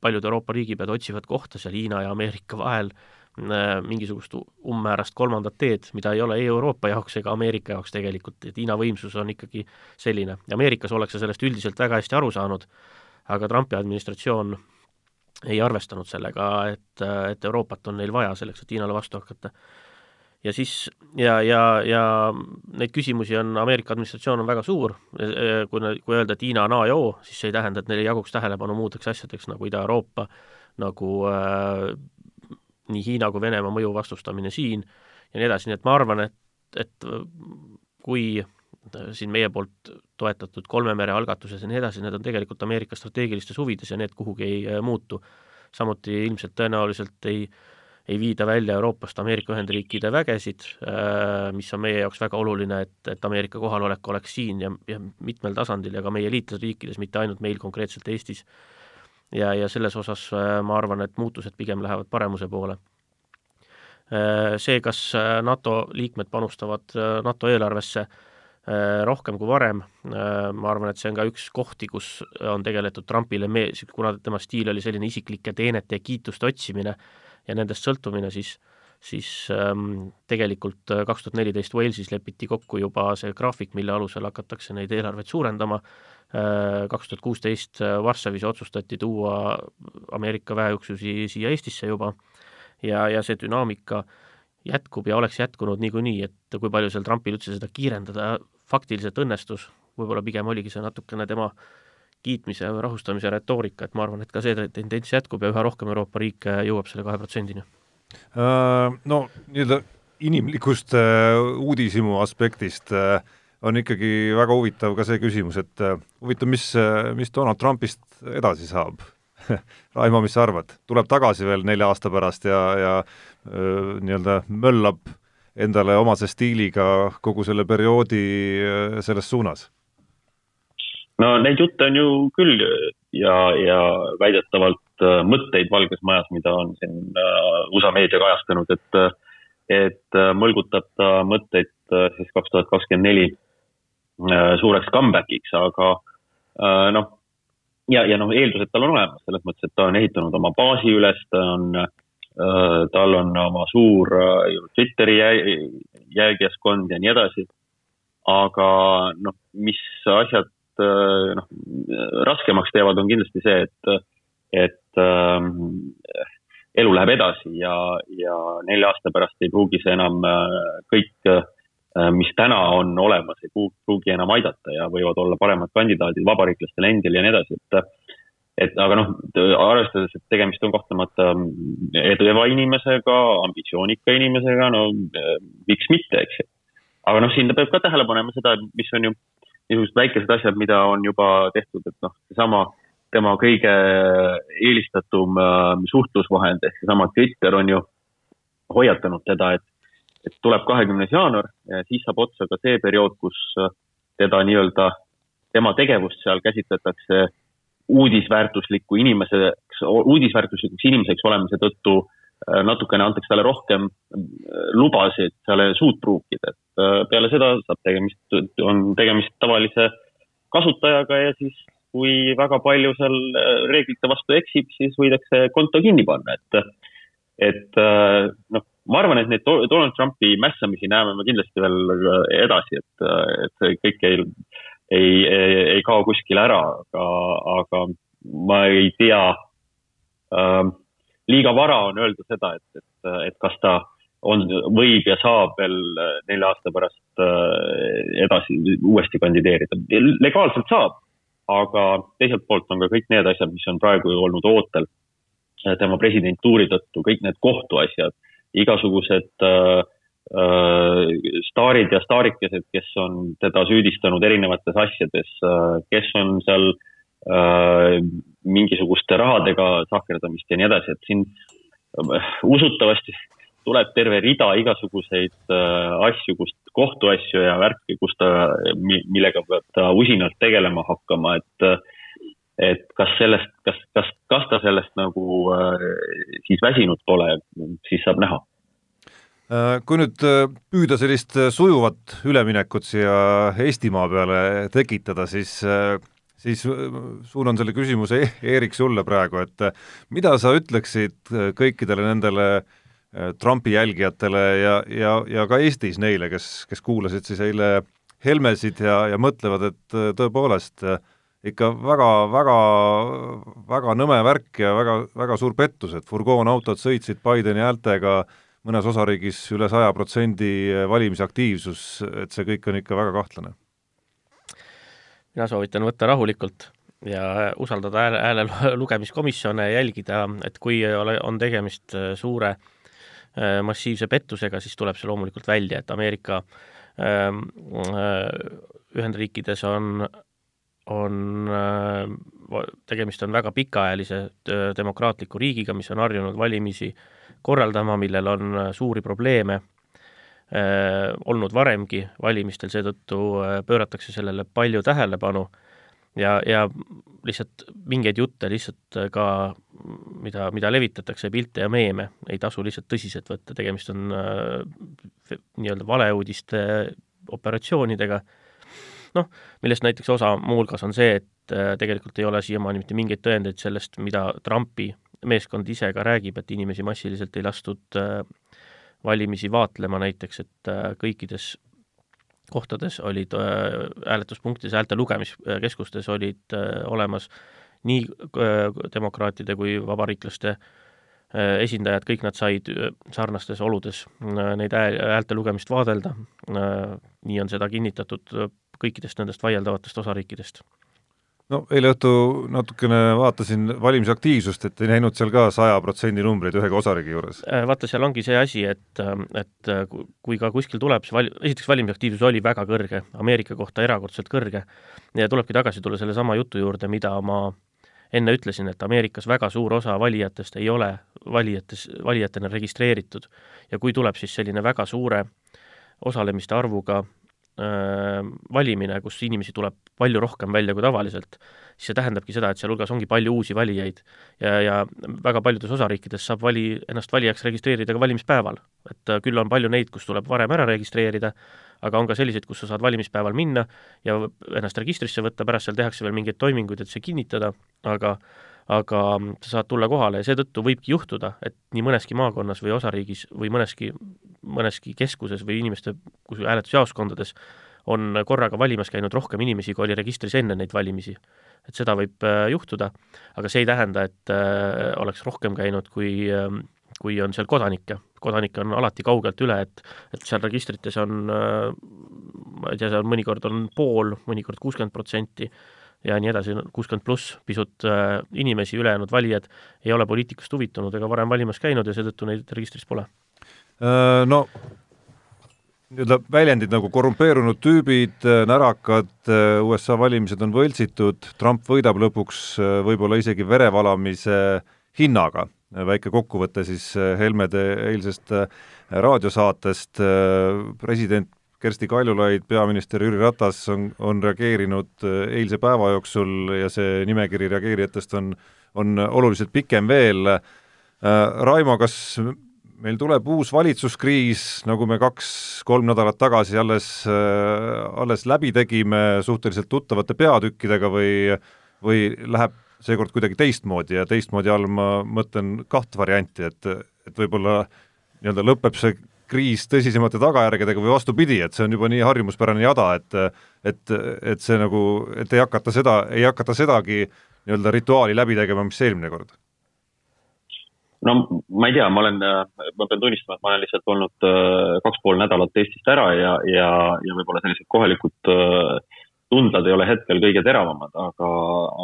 paljud Euroopa riigipead otsivad kohta seal Hiina ja Ameerika vahel äh, mingisugust umbmäärast kolmandat teed, mida ei ole ei Euroopa jaoks ega Ameerika jaoks tegelikult, et Hiina võimsus on ikkagi selline. Ameerikas ollakse sellest üldiselt väga hästi aru saanud, aga Trumpi administratsioon ei arvestanud sellega, et, et Euroopat on neil vaja selleks, et Hiinale vastu hakata ja siis ja, ja, ja neid küsimusi on, Ameerika administratsioon on väga suur, kui, kui öelda, et Hiina on A ja O, siis see ei tähenda, et neil ei jaguks tähelepanu muudeks asjadeks nagu Ida-Euroopa, nagu äh, nii Hiina kui Venemaa mõju vastustamine siin ja nii edasi, nii et ma arvan, et, et kui siin meie poolt toetatud kolme mere algatuses ja nii edasi, need on tegelikult Ameerika strateegilistes huvides ja need kuhugi ei muutu. samuti ilmselt tõenäoliselt ei ei viida välja Euroopast Ameerika Ühendriikide vägesid, äh, mis on meie jaoks väga oluline, et, et Ameerika kohalolek oleks siin ja, ja mitmel tasandil ja ka meie liitlasriikides, mitte ainult meil konkreetselt Eestis. Ja, ja selles osas äh, ma arvan, et muutused pigem lähevad paremuse poole. Äh, see, kas NATO liikmed panustavad NATO eelarvesse rohkem kui varem, ma arvan, et see on ka üks kohti, kus on tegeletud Trumpile me-, kuna tema stiil oli selline isiklike teenete ja kiituste otsimine, ja nendest sõltumine, siis siis ähm, tegelikult äh, kaks tuhat neliteist Walesis lepiti kokku juba see graafik, mille alusel hakatakse neid eelarveid suurendama äh,, kaks tuhat kuusteist äh, Varssavis otsustati tuua Ameerika väeüksusi siia Eestisse juba ja, ja see dünaamika jätkub ja oleks jätkunud niikuinii, et kui palju seal Trumpil üldse seda kiirendada faktiliselt õnnestus, võib-olla pigem oligi see natukene tema kiitmise või rahustamise retoorika, et ma arvan, et ka see tendents jätkub ja üha rohkem Euroopa riike jõuab selle kahe protsendini. Äh, no nii-öelda inimlikust äh, uudishimu aspektist äh, on ikkagi väga huvitav ka see küsimus, et huvitav, mis, mis Donald Trumpist edasi saab <laughs> Raimo, mis sa arvad, tuleb tagasi veel nelja aasta pärast ja, ja nii-öelda möllab endale omase stiiliga kogu selle perioodi selles suunas? no neid jutte on ju küll ja, ja väidetavalt äh, mõtteid Valges Majas, mida on siin äh, USA meedia kajastanud, et, et äh, mõlgutab ta mõtteid siis kaks tuhat kakskümmend neli suureks comeback'iks, aga noh, ja, ja noh, eeldused tal on olemas selles mõttes, et ta on ehitanud oma baasi üles, ta on, tal on oma suur Twitteri jälgijaskond ja nii edasi. aga noh, mis asjad noh, raskemaks teevad, on kindlasti see, et, et äh, elu läheb edasi ja, ja nelja aasta pärast ei pruugi see enam äh, kõik äh,, mis täna on olemas, ei pruugi enam aidata ja võivad olla paremad kandidaadid vabariiklastel endil ja nii edasi, et et aga noh, arvestades, et tegemist on kahtlemata edeva inimesega, ambitsioonika inimesega, no äh, miks mitte, eks ju. aga noh, siin peab ka tähele panema seda, mis on ju niisugused väikesed asjad, mida on juba tehtud, et noh, seesama tema kõige eelistatum äh, suhtlusvahend ehk seesama Twitter on ju hoiatanud teda, et, et tuleb kahekümnes jaanuar ja siis saab otsa ka see periood, kus äh, teda nii-öelda, tema tegevust seal käsitletakse uudisväärtusliku inimeseks, uudisväärtuslikuks inimeseks olemise tõttu natukene antakse talle rohkem äh, lubasid seal suud pruukida, et äh, peale seda saab tegemist, on tegemist tavalise kasutajaga ja siis kui väga palju seal reeglite vastu eksib, siis võidakse konto kinni panna, et, et noh, ma arvan, et neid Donald Trumpi mässamisi näeme me kindlasti veel edasi, et, et see kõik ei, ei, ei, ei kao kuskile ära, aga, aga ma ei tea äh, liiga vara on öelda seda, et, et, et kas ta on, võib ja saab veel nelja aasta pärast äh, edasi uuesti kandideerida. legaalselt saab, aga teiselt poolt on ka kõik need asjad, mis on praegu ju olnud ootel äh, tema presidentuuri tõttu, kõik need kohtuasjad, igasugused äh, staarid ja staarikesed, kes on teda süüdistanud erinevates asjades, kes on seal mingisuguste rahadega sahkerdamist ja nii edasi, et siin usutavasti tuleb terve rida igasuguseid asju, kust kohtuasju ja värki, kus ta, millega peab ta usinalt tegelema hakkama, et et kas sellest, kas, kas, kas ta sellest nagu äh, siis väsinud pole, siis saab näha. Äh, kui nüüd äh, püüda sellist sujuvat üleminekut siia Eestimaa peale tekitada, siis siis suunan selle küsimuse e-, Eerik sulle praegu, et mida sa ütleksid kõikidele nendele Trumpi jälgijatele ja, ja, ja ka Eestis neile, kes, kes kuulasid siis eile Helmesid ja, ja mõtlevad, et tõepoolest äh, ikka väga, väga, väga nõme värk ja väga, väga suur pettus, et furgoonautod sõitsid Bideni häältega mõnes osariigis üle saja protsendi valimisaktiivsus, et see kõik on ikka väga kahtlane. Mina soovitan võtta rahulikult ja usaldada hääle, hääle <laughs> lugemiskomisjone jälgida, et kui ole, on tegemist äh, suure äh, massiivse pettusega, siis tuleb see loomulikult välja, et Ameerika ähm, äh, Ühendriikides on on, tegemist on väga pikaajalise demokraatliku riigiga, mis on harjunud valimisi korraldama, millel on suuri probleeme olnud varemgi valimistel, seetõttu pööratakse sellele palju tähelepanu ja, ja lihtsalt mingeid jutte lihtsalt ka, mida, mida levitatakse, pilte ja meeme, ei tasu lihtsalt tõsiselt võtta, tegemist on äh, nii-öelda valeuudiste operatsioonidega. Äh,, noh, millest näiteks osa muuhulgas on see, et äh, tegelikult ei ole siiamaani mitte mingeid tõendeid sellest, mida Trumpi meeskond ise ka räägib, et inimesi massiliselt ei lastud äh, valimisi vaatlema näiteks, et äh, kõikides kohtades olid hääletuspunktides, häälte lugemiskeskustes olid olemas nii demokraatide kui vabariiklaste esindajad, kõik nad said sarnastes oludes neid häälte lugemist vaadelda, nii on seda kinnitatud kõikidest nendest vaieldavatest osariikidest. No eile õhtu natukene vaatasin valimisaktiivsust, et ei näinud seal ka saja protsendi numbreid ühegi osariigi juures. Äh, vaata, seal ongi see asi, et, et kui ka kuskil tuleb see val-, esiteks valimisaktiivsus oli väga kõrge, Ameerika kohta erakordselt kõrge, ja tulebki tagasi tulla sellesama jutu juurde, mida ma enne ütlesin, et Ameerikas väga suur osa valijatest ei ole valijates, valijatena registreeritud. ja kui tuleb siis selline väga suure osalemiste arvuga Äh, valimine, kus inimesi tuleb palju rohkem välja kui tavaliselt, siis see tähendabki seda, et sealhulgas ongi palju uusi valijaid. ja, ja väga paljudes osariikides saab vali, ennast valijaks registreerida ka valimispäeval. et äh, küll on palju neid, kus tuleb varem ära registreerida, aga on ka selliseid, kus sa saad valimispäeval minna ja ennast registrisse võtta, pärast seal tehakse veel mingeid toiminguid, et see kinnitada, aga aga sa saad tulla kohale ja seetõttu võibki juhtuda, et nii mõneski maakonnas või osariigis või mõneski, mõneski keskuses või inimeste hääletusjaoskondades on korraga valimas käinud rohkem inimesi, kui oli registris enne neid valimisi. et seda võib äh, juhtuda, aga see ei tähenda, et äh, oleks rohkem käinud, kui äh, kui on seal kodanikke, kodanikke on alati kaugelt üle, et et seal registrites on äh, ma ei tea, seal mõnikord on pool, mõnikord kuuskümmend protsenti, ja nii edasi, kuuskümmend pluss pisut äh, inimesi, ülejäänud valijad ei ole poliitikast huvitunud ega varem valimas käinud ja seetõttu neid registris pole. Äh, no nii-öelda väljendid nagu korrumpeerunud tüübid, äh, närakad, USA valimised on võltsitud, Trump võidab lõpuks võib-olla isegi verevalamise hinnaga, väike kokkuvõte siis Helmede eilsest raadiosaatest, president Kersti Kaljulaid, peaminister Jüri Ratas on, on reageerinud äh, eilse päeva jooksul ja see nimekiri reageerijatest on, on oluliselt pikem veel. Äh, Raimo, kas meil tuleb uus valitsuskriis, nagu me kaks-kolm nädalat tagasi alles, äh, alles läbi tegime suhteliselt tuttavate peatükkidega või, või läheb seekord kuidagi teistmoodi ja teistmoodi all ma mõtlen kaht varianti, et, et võib-olla nii-öelda lõpeb see kriis tõsisemate tagajärgedega või vastupidi, et see on juba nii harjumuspärane jada, et et, et see nagu, et ei hakata seda, ei hakata sedagi nii-öelda rituaali läbi tegema, mis eelmine kord? no ma ei tea, ma olen, ma pean tunnistama, et ma olen lihtsalt olnud äh, kaks pool nädalat Eestist ära ja, ja, ja võib-olla sellised kohalikud äh, tundlad ei ole hetkel kõige teravamad, aga,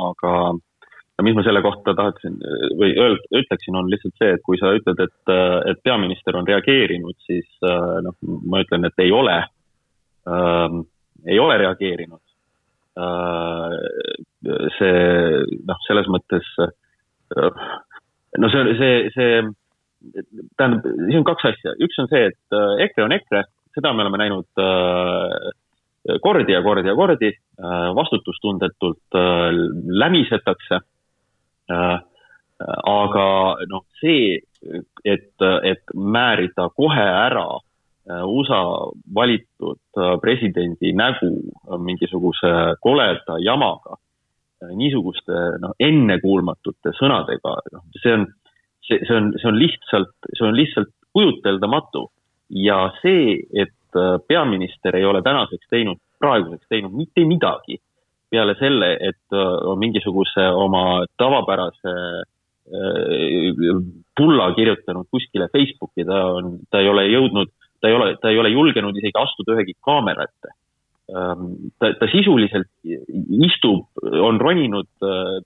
aga ja mis ma selle kohta tahaksin või öeld, ütleksin, on lihtsalt see, et kui sa ütled, et, et peaminister on reageerinud, siis noh, ma ütlen, et ei ole ähm,, ei ole reageerinud äh,. see noh, selles mõttes äh, no see, see, see tähendab, siin on kaks asja, üks on see, et äh, EKRE on EKRE, seda me oleme näinud äh, kordi ja kordi ja kordi, äh, vastutustundetult äh, lämisetakse. Äh, aga noh, see, et, et määrida kohe ära USA valitud presidendi nägu mingisuguse koleda jamaga, niisuguste noh, ennekuulmatute sõnadega, noh, see on, see, see on, see on lihtsalt, see on lihtsalt kujuteldamatu. Ja see, et Äh, peaminister ei ole tänaseks teinud, praeguseks teinud mitte midagi peale selle, et äh, on mingisuguse oma tavapärase pulla äh, kirjutanud kuskile Facebooki, ta on, ta ei ole jõudnud, ta ei ole, ta ei ole julgenud isegi astuda ühegi kaamera ette. Ähm, ta, ta sisuliselt istub, on roninud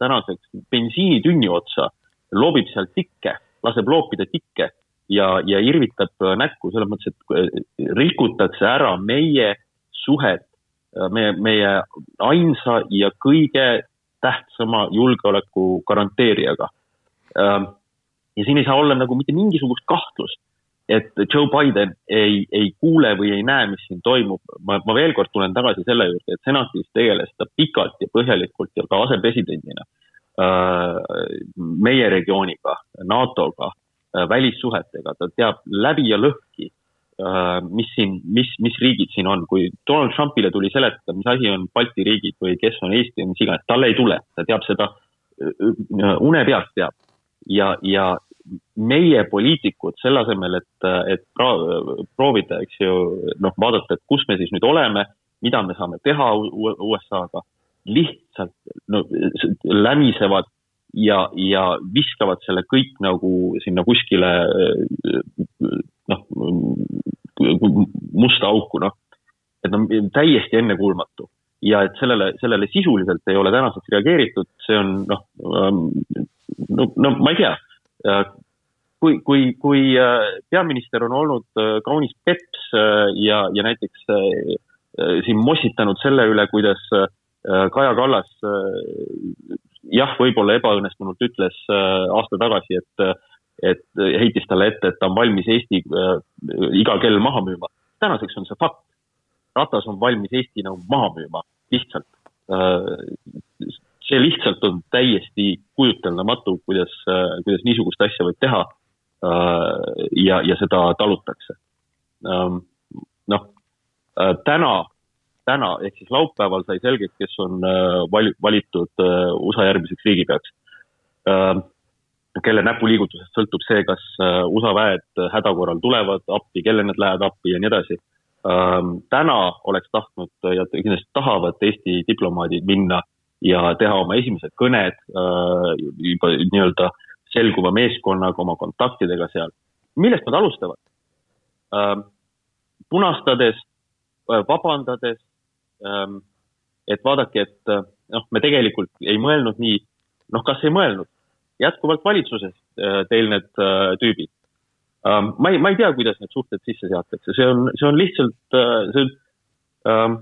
tänaseks bensiinitünni otsa, loobib seal tikke, laseb loopida tikke ja, ja irvitab äh, näkku selles mõttes, et äh, rikutakse ära meie suhet, äh, meie, meie ainsa ja kõige tähtsama julgeoleku garanteerijaga. Ähm, ja siin ei saa olla nagu mitte mingisugust kahtlust, et Joe Biden ei, ei kuule või ei näe, mis siin toimub. ma, ma veel kord tulen tagasi selle juurde, et senatis tegeles ta pikalt ja põhjalikult ja ka asepresidendina meie regiooniga, NATO-ga Äh, välissuhetega, ta teab läbi ja lõhki, äh, mis siin, mis, mis riigid siin on, kui Donald Trumpile tuli seletada, mis asi on Balti riigid või kes on Eesti või mis iganes, talle ei tule, ta teab seda äh, une pealt teab. ja, ja meie poliitikud selle asemel, et, et proovida, eks ju, noh, vaadata, et kus me siis nüüd oleme, mida me saame teha USA-ga, lihtsalt no, lämisevad ja, ja viskavad selle kõik nagu sinna kuskile noh, musta auku, noh. et no täiesti ennekuulmatu ja et sellele, sellele sisuliselt ei ole tänaseks reageeritud, see on noh, no, no ma ei tea. kui, kui, kui peaminister on olnud kaunis peps ja, ja näiteks siin mossitanud selle üle, kuidas Kaja Kallas jah, võib-olla ebaõnnestunult ütles äh, aasta tagasi, et, et heitis talle ette, et ta on valmis Eesti äh, iga kell maha müüma. tänaseks on see fakt. Ratas on valmis Eesti nagu maha müüma, lihtsalt äh,. see lihtsalt on täiesti kujuteldamatu, kuidas äh,, kuidas niisugust asja võib teha äh, ja, ja seda talutakse ähm,. noh äh,, täna täna ehk siis laupäeval sai selgeks, kes on äh, vali-, valitud äh, USA järgmiseks riigipeaks. Ähm, kelle näpuliigutusest sõltub see, kas äh, USA väed häda korral tulevad appi, kelle nad lähevad appi ja nii edasi. Ähm, täna oleks tahtnud ja kindlasti tahavad Eesti diplomaadid minna ja teha oma esimesed kõned juba nii-öelda selguva meeskonnaga, oma kontaktidega seal. millest nad alustavad? Ähm, punastades, vabandades, et vaadake, et äh, noh, me tegelikult ei mõelnud nii, noh, kas ei mõelnud, jätkuvalt valitsuses äh, teil need äh, tüübid. Ähm, ma ei, ma ei tea, kuidas need suhted sisse seatakse, see on, see on lihtsalt, see on ähm,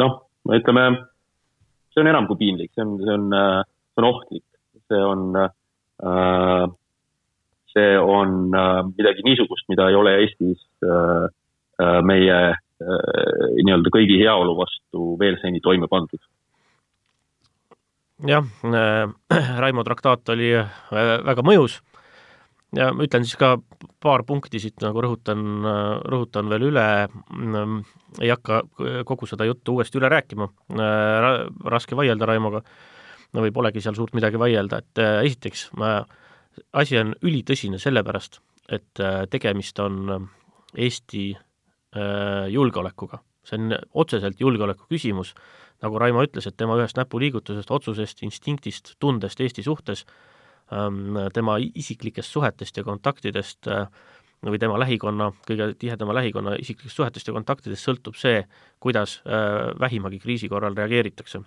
noh, ütleme, see on enam kui piinlik, see on, see on, see on ohtlik, see on, see on midagi niisugust, mida ei ole Eestis meie nii-öelda kõigi heaolu vastu veel seni toime pandud. jah äh,, <clears throat> Raimo traktaat oli äh, väga mõjus. Ja ma ütlen siis ka paar punkti siit nagu rõhutan, äh, rõhutan veel üle, mm, ei hakka kogu seda juttu uuesti üle rääkima, raske vaielda Raimoga, no või polegi seal suurt midagi vaielda, et esiteks, asi on ülitõsine sellepärast, et tegemist on Eesti Äh, julgeolekuga. see on otseselt julgeoleku küsimus, nagu Raimo ütles, et tema ühest näpuliigutusest, otsusest, instinktist, tundest Eesti suhtes, ähm, tema isiklikest suhetest ja kontaktidest äh, või tema lähikonna, kõige tihedama lähikonna isiklikest suhetest ja kontaktidest sõltub see, kuidas äh, vähimagi kriisi korral reageeritakse.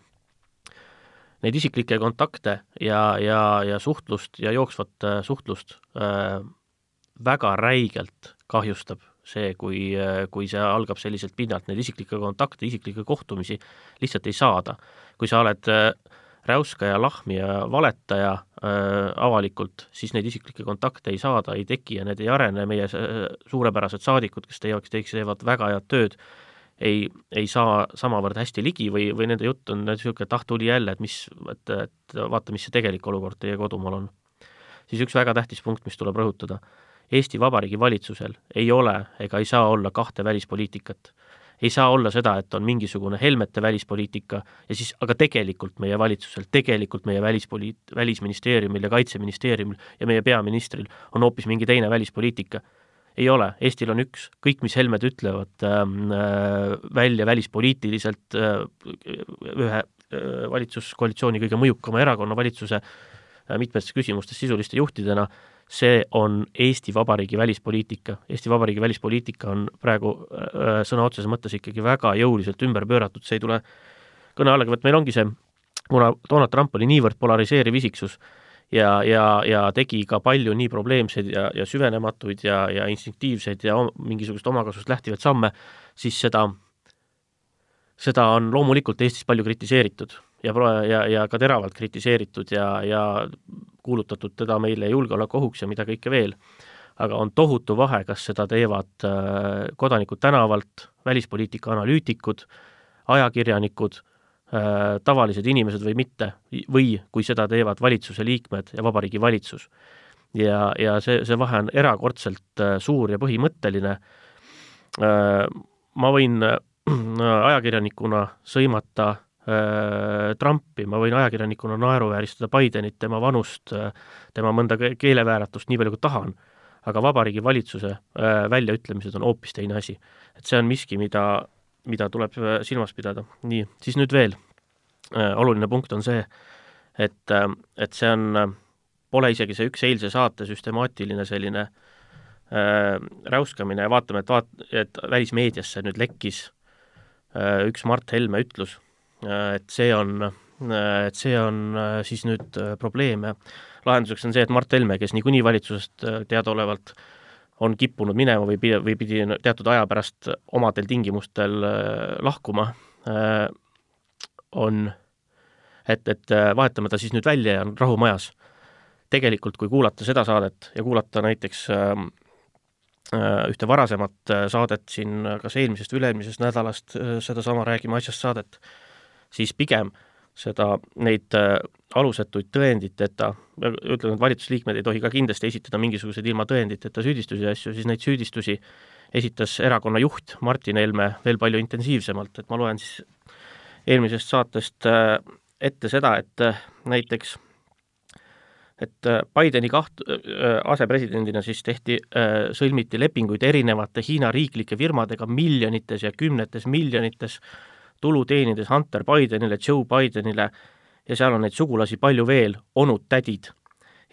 neid isiklikke kontakte ja, ja, ja suhtlust ja jooksvat suhtlust äh, väga räigelt kahjustab see, kui, kui see algab selliselt pinnalt, neid isiklikke kontakte, isiklikke kohtumisi lihtsalt ei saada. kui sa oled äh, räuskaja, lahmija, valetaja äh, avalikult, siis neid isiklikke kontakte ei saada, ei teki ja need ei arene, meie suurepärased saadikud, kes teie jaoks teevad väga head tööd, ei, ei saa samavõrd hästi ligi või, või nende jutt on niisugune, et ah, tuli jälle, et mis, et, et vaata, mis see tegelik olukord teie kodumaal on. siis üks väga tähtis punkt, mis tuleb rõhutada, Eesti Vabariigi valitsusel ei ole ega ei saa olla kahte välispoliitikat. Ei saa olla seda, et on mingisugune Helmete välispoliitika ja siis, aga tegelikult meie valitsusel, tegelikult meie välispoliit-, Välisministeeriumil ja Kaitseministeeriumil ja meie peaministril on hoopis mingi teine välispoliitika. ei ole, Eestil on üks, kõik, mis Helmed ütlevad ähm, äh, välja välispoliitiliselt äh, ühe äh, valitsuskoalitsiooni kõige mõjukama erakonna valitsuse äh, mitmetes küsimustes sisuliste juhtidena äh,, see on Eesti Vabariigi välispoliitika. Eesti Vabariigi välispoliitika on praegu äh, sõna otseses mõttes ikkagi väga jõuliselt ümber pööratud, see ei tule kõne allagi, vot meil ongi see, kuna Donald Trump oli niivõrd polariseeriv isiksus ja, ja, ja tegi ka palju nii probleemseid ja, ja süvenematuid ja, ja instinktiivseid ja mingisugust omakasust lähtivaid samme, siis seda, seda on loomulikult Eestis palju kritiseeritud ja, ja, ja ka teravalt kritiseeritud ja, ja kuulutatud teda meile julgeolekuohuks ja mida kõike veel. aga on tohutu vahe, kas seda teevad äh, kodanikud tänavalt, välispoliitika analüütikud, ajakirjanikud, äh, tavalised inimesed või mitte, või kui seda teevad valitsuse liikmed ja Vabariigi Valitsus. ja, ja see, see vahe on erakordselt äh, suur ja põhimõtteline, ma võin <clears throat> ajakirjanikuna sõimata Trumpi, ma võin ajakirjanikuna naeruvääristada Bidenit, tema vanust, äh, tema mõnda keelevääratust nii palju kui tahan, aga Vabariigi Valitsuse äh, väljaütlemised on hoopis teine asi. et see on miski, mida, mida tuleb silmas pidada. nii, siis nüüd veel oluline punkt on see, et, et see on, pole isegi see üks eilse saate süstemaatiline selline äh, räuskamine ja vaatame, et vaat-, et välismeediasse nüüd lekkis äh, üks Mart Helme ütlus Äh, et see on, äh, et see on äh, siis nüüd probleem ja lahenduseks on see, et Mart Helme, kes niikuinii valitsusest teadaolevalt on kippunud minema või pidi, või pidi teatud aja pärast omadel tingimustel lahkuma, on, et, et vahetame ta siis nüüd välja ja on rahu majas. tegelikult, kui kuulata seda saadet ja kuulata näiteks ühte varasemat saadet siin kas eelmisest või üle-eelmisest nädalast, sedasama Räägime asjast saadet, siis pigem seda, neid äh, alusetuid tõenditeta, ütlen, et valitsusliikmed ei tohi ka kindlasti esitada mingisuguseid ilma tõenditeta süüdistusi ja asju, siis neid süüdistusi esitas erakonna juht Martin Helme veel palju intensiivsemalt, et ma loen siis eelmisest saatest äh, ette seda, et äh, näiteks et Bideni kaht-, asepresidendina siis tehti, sõlmiti lepinguid erinevate Hiina riiklike firmadega miljonites ja kümnetes miljonites tulu teenides Hunter Bidenile, Joe Bidenile ja seal on neid sugulasi palju veel, onud-tädid.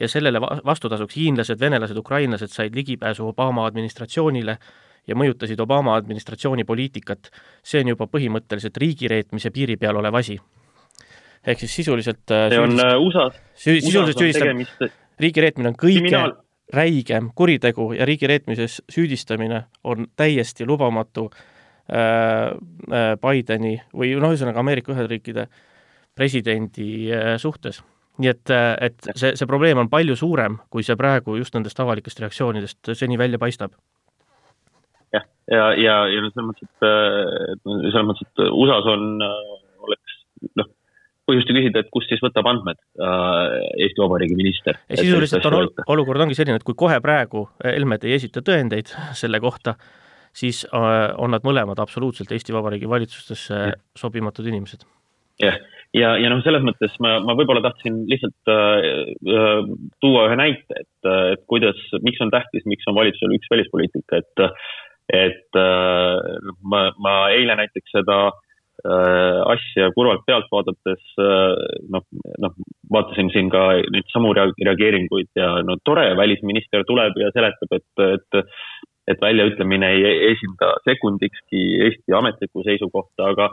ja sellele vastutasuks hiinlased, venelased, ukrainlased said ligipääsu Obama administratsioonile ja mõjutasid Obama administratsiooni poliitikat, see on juba põhimõtteliselt riigireetmise piiri peal olev asi. ehk siis sisuliselt äh, see on äh, USA-s sisuliselt süüdistab, tegemist... riigireetmine on kõige Kriminaal... räigem kuritegu ja riigireetmises süüdistamine on täiesti lubamatu Bideni või noh, ühesõnaga Ameerika Ühendriikide presidendi äh, suhtes. nii et, et see, see probleem on palju suurem, kui see praegu just nendest avalikest reaktsioonidest seni välja paistab. jah, ja, ja, ja, ja selles mõttes, et selles mõttes, et USA-s on, oleks noh, põhjust ju küsida, et kust siis võtab andmed äh, Eesti Vabariigi minister. sisuliselt on ol, olukord ongi selline, et kui kohe praegu Helmed ei esita tõendeid selle kohta, siis äh, on nad mõlemad absoluutselt Eesti Vabariigi valitsustesse ja. sobimatud inimesed. jah, ja, ja, ja noh, selles mõttes ma, ma võib-olla tahtsin lihtsalt äh, äh, tuua ühe näite, et, et kuidas, miks on tähtis, miks on valitsusel üks välispoliitika, et et äh, ma, ma eile näiteks seda äh, asja kurvalt pealt vaadates äh, noh, noh, vaatasin siin ka neid samu reageeringuid ja no tore, välisminister tuleb ja seletab, et, et et väljaütlemine ei esinda sekundikski Eesti ametlikku seisukohta, aga,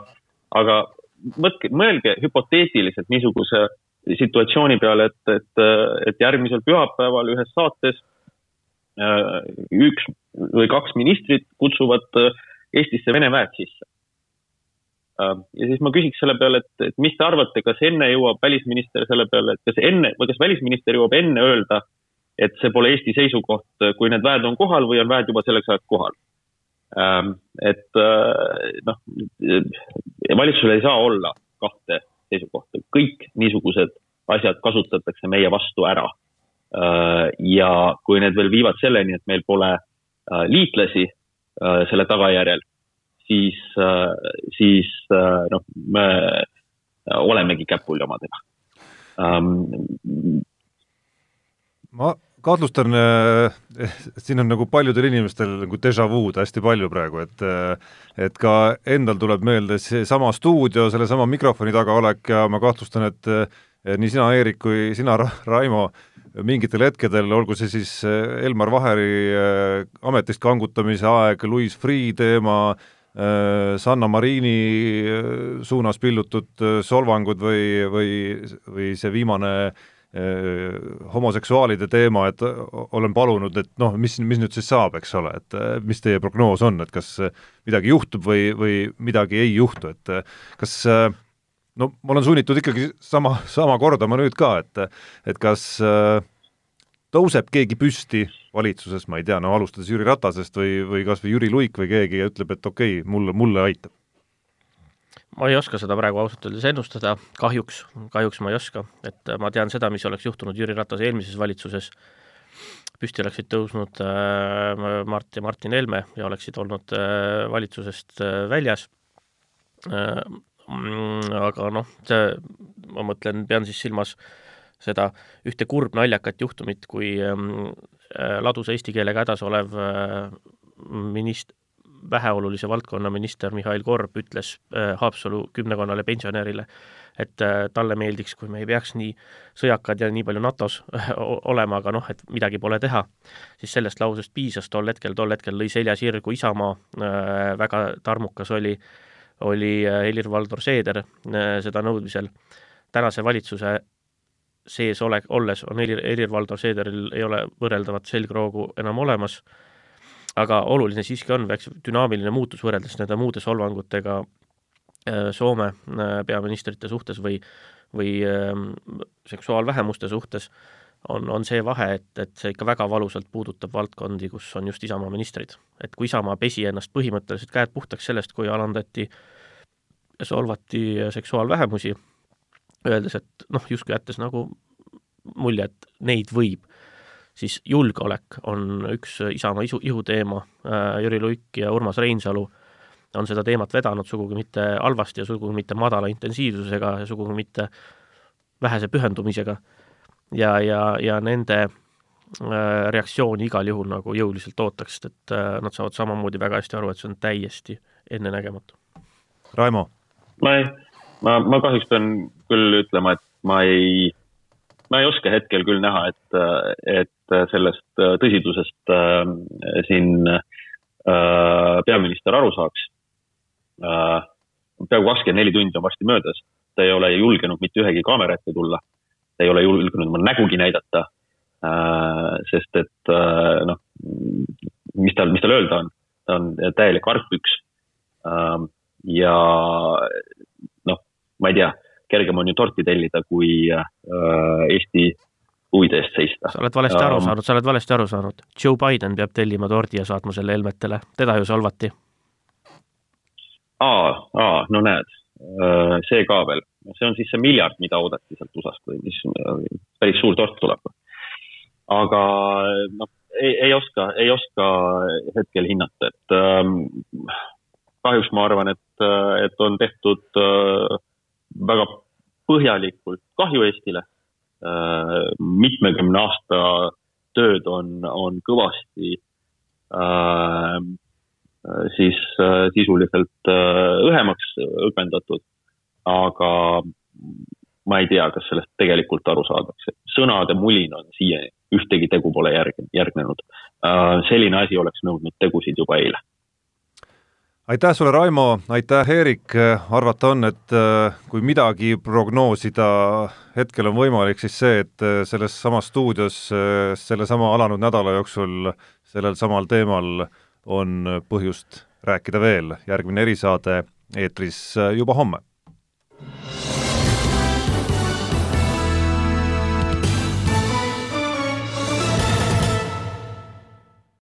aga võtke, mõelge hüpoteetiliselt niisuguse situatsiooni peale, et, et, et järgmisel pühapäeval ühes saates äh, üks või kaks ministrit kutsuvad äh, Eestisse Vene väed sisse. Äh, ja siis ma küsiks selle peale, et, et mis te arvate, kas enne jõuab välisminister selle peale, et kas enne või kas välisminister jõuab enne öelda, et see pole Eesti seisukoht, kui need väed on kohal või on väed juba selleks ajaks kohal? et noh, valitsusel ei saa olla kahte seisukohta, kõik niisugused asjad kasutatakse meie vastu ära. Äh, ja kui need veel viivad selleni, et meil pole äh, liitlasi äh, selle tagajärjel, siis, siis noh, me olemegi käpuli omadega. ma kahtlustan äh,, siin on nagu paljudel inimestel nagu déjà vu'd hästi palju praegu, et et ka endal tuleb meelde seesama stuudio, sellesama mikrofoni taga olek ja ma kahtlustan, et nii sina, Eerik, kui sina, Raimo, mingitel hetkedel, olgu see siis Elmar Vaheri ametist kangutamise aeg, Louis Freeh teema, Sanna Marini suunas pillutud solvangud või, või, või see viimane äh, Äh, homoseksuaalide teema, et olen palunud, et noh, mis, mis nüüd siis saab, eks ole, et äh, mis teie prognoos on, et kas midagi juhtub või, või midagi ei juhtu, et äh, kas no ma olen sunnitud ikkagi sama, sama kordama nüüd ka, et et kas tõuseb keegi püsti valitsuses, ma ei tea, no alustades Jüri Ratasest või, või kas või Jüri Luik või keegi ja ütleb, et okei okay,, mulle, mulle aitab ma ei oska seda praegu ausalt öeldes ennustada, kahjuks, kahjuks ma ei oska, et ma tean seda, mis oleks juhtunud Jüri Ratase eelmises valitsuses, püsti oleksid tõusnud äh, Mart ja Martin Helme ja oleksid olnud äh, valitsusest äh, väljas. Äh,, aga noh, see, ma mõtlen, pean siis silmas seda ühte kurbnaljakat juhtumit, kui ähm, äh, ladusa eesti keelega hädas olev äh, minist-, väheolulise valdkonna minister Mihhail Korb ütles äh, Haapsalu kümnekonnale pensionärile, et äh, talle meeldiks, kui me ei peaks nii sõjakad ja nii palju NATO-s olema, aga noh, et midagi pole teha, siis sellest lausest piisas. Tol hetkel, tol hetkel lõi selja sirgu Isamaa, äh, väga tarmukas oli, oli Helir-Valdor Seeder seda nõudmisel. tänase valitsuse sees ole, olles on Helir, Helir-Valdor Seederil ei ole võrreldavat selgroogu enam olemas aga oluline siiski on, eks, dünaamiline muutus võrreldes nende muude solvangutega äh, Soome äh, peaministrite suhtes või, või ähm, seksuaalvähemuste suhtes, on, on see vahe, et, et see ikka väga valusalt puudutab valdkondi, kus on just Isamaa ministrid. et kui Isamaa pesi ennast põhimõtteliselt käed puhtaks sellest, kui alandati solvati seksuaalvähemusi, öeldes, et noh, justkui jättes nagu mulje, et neid võib siis julgeolek on üks Isamaa isu, ihuteema, äh, Jüri Luik ja Urmas Reinsalu on seda teemat vedanud sugugi mitte halvasti ja sugugi mitte madala intensiivsusega ja sugugi mitte vähese pühendumisega. ja, ja, ja nende äh, reaktsiooni igal juhul nagu jõuliselt ootaks, et äh, nad saavad samamoodi väga hästi aru, et see on täiesti ennenägematu. Raimo? ma ei, ma, ma kahjuks pean küll ütlema, et ma ei ma ei oska hetkel küll näha, et, et sellest tõsidusest äh, siin äh, peaminister aru saaks äh,. peaaegu kakskümmend neli tundi on varsti möödas, ta ei ole julgenud mitte ühegi kaamera ette tulla. ta ei ole julgenud oma nägugi näidata sest et noh, mis tal, mis tal öelda on, ta on täielik argpüks ja noh, ma ei tea kergem on ju torti tellida, kui äh, Eesti huvide eest seista. sa oled valesti aru saanud, sa oled valesti aru saanud. Joe Biden peab tellima tordi ja saatma selle Helmetele, teda ju solvati. aa, aa, no näed, äh, see ka veel, see on siis see miljard, mida oodati sealt USA-st või mis, päris suur tort tuleb. aga noh, ei, ei oska, ei oska hetkel hinnata, et ähm, kahjuks ma arvan, et, et on tehtud äh, väga põhjalikult kahju Eestile. Äh, mitmekümne aasta tööd on, on kõvasti äh, siis äh, sisuliselt äh, õhemaks õgvendatud, aga ma ei tea, kas sellest tegelikult aru saadakse. sõnade mulin on siiani, ühtegi tegu pole järg-, järgnenud äh,. selline asi oleks nõudnud tegusid juba eile aitäh sulle, Raimo, aitäh, Eerik, arvata on, et äh, kui midagi prognoosida hetkel on võimalik, siis see, et äh, selles samas stuudios äh, sellesama alanud nädala jooksul sellel samal teemal on põhjust rääkida veel, järgmine erisaade eetris juba homme